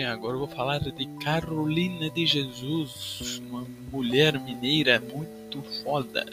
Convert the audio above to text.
agora eu vou falar de Carolina de Jesus, uma mulher mineira muito foda.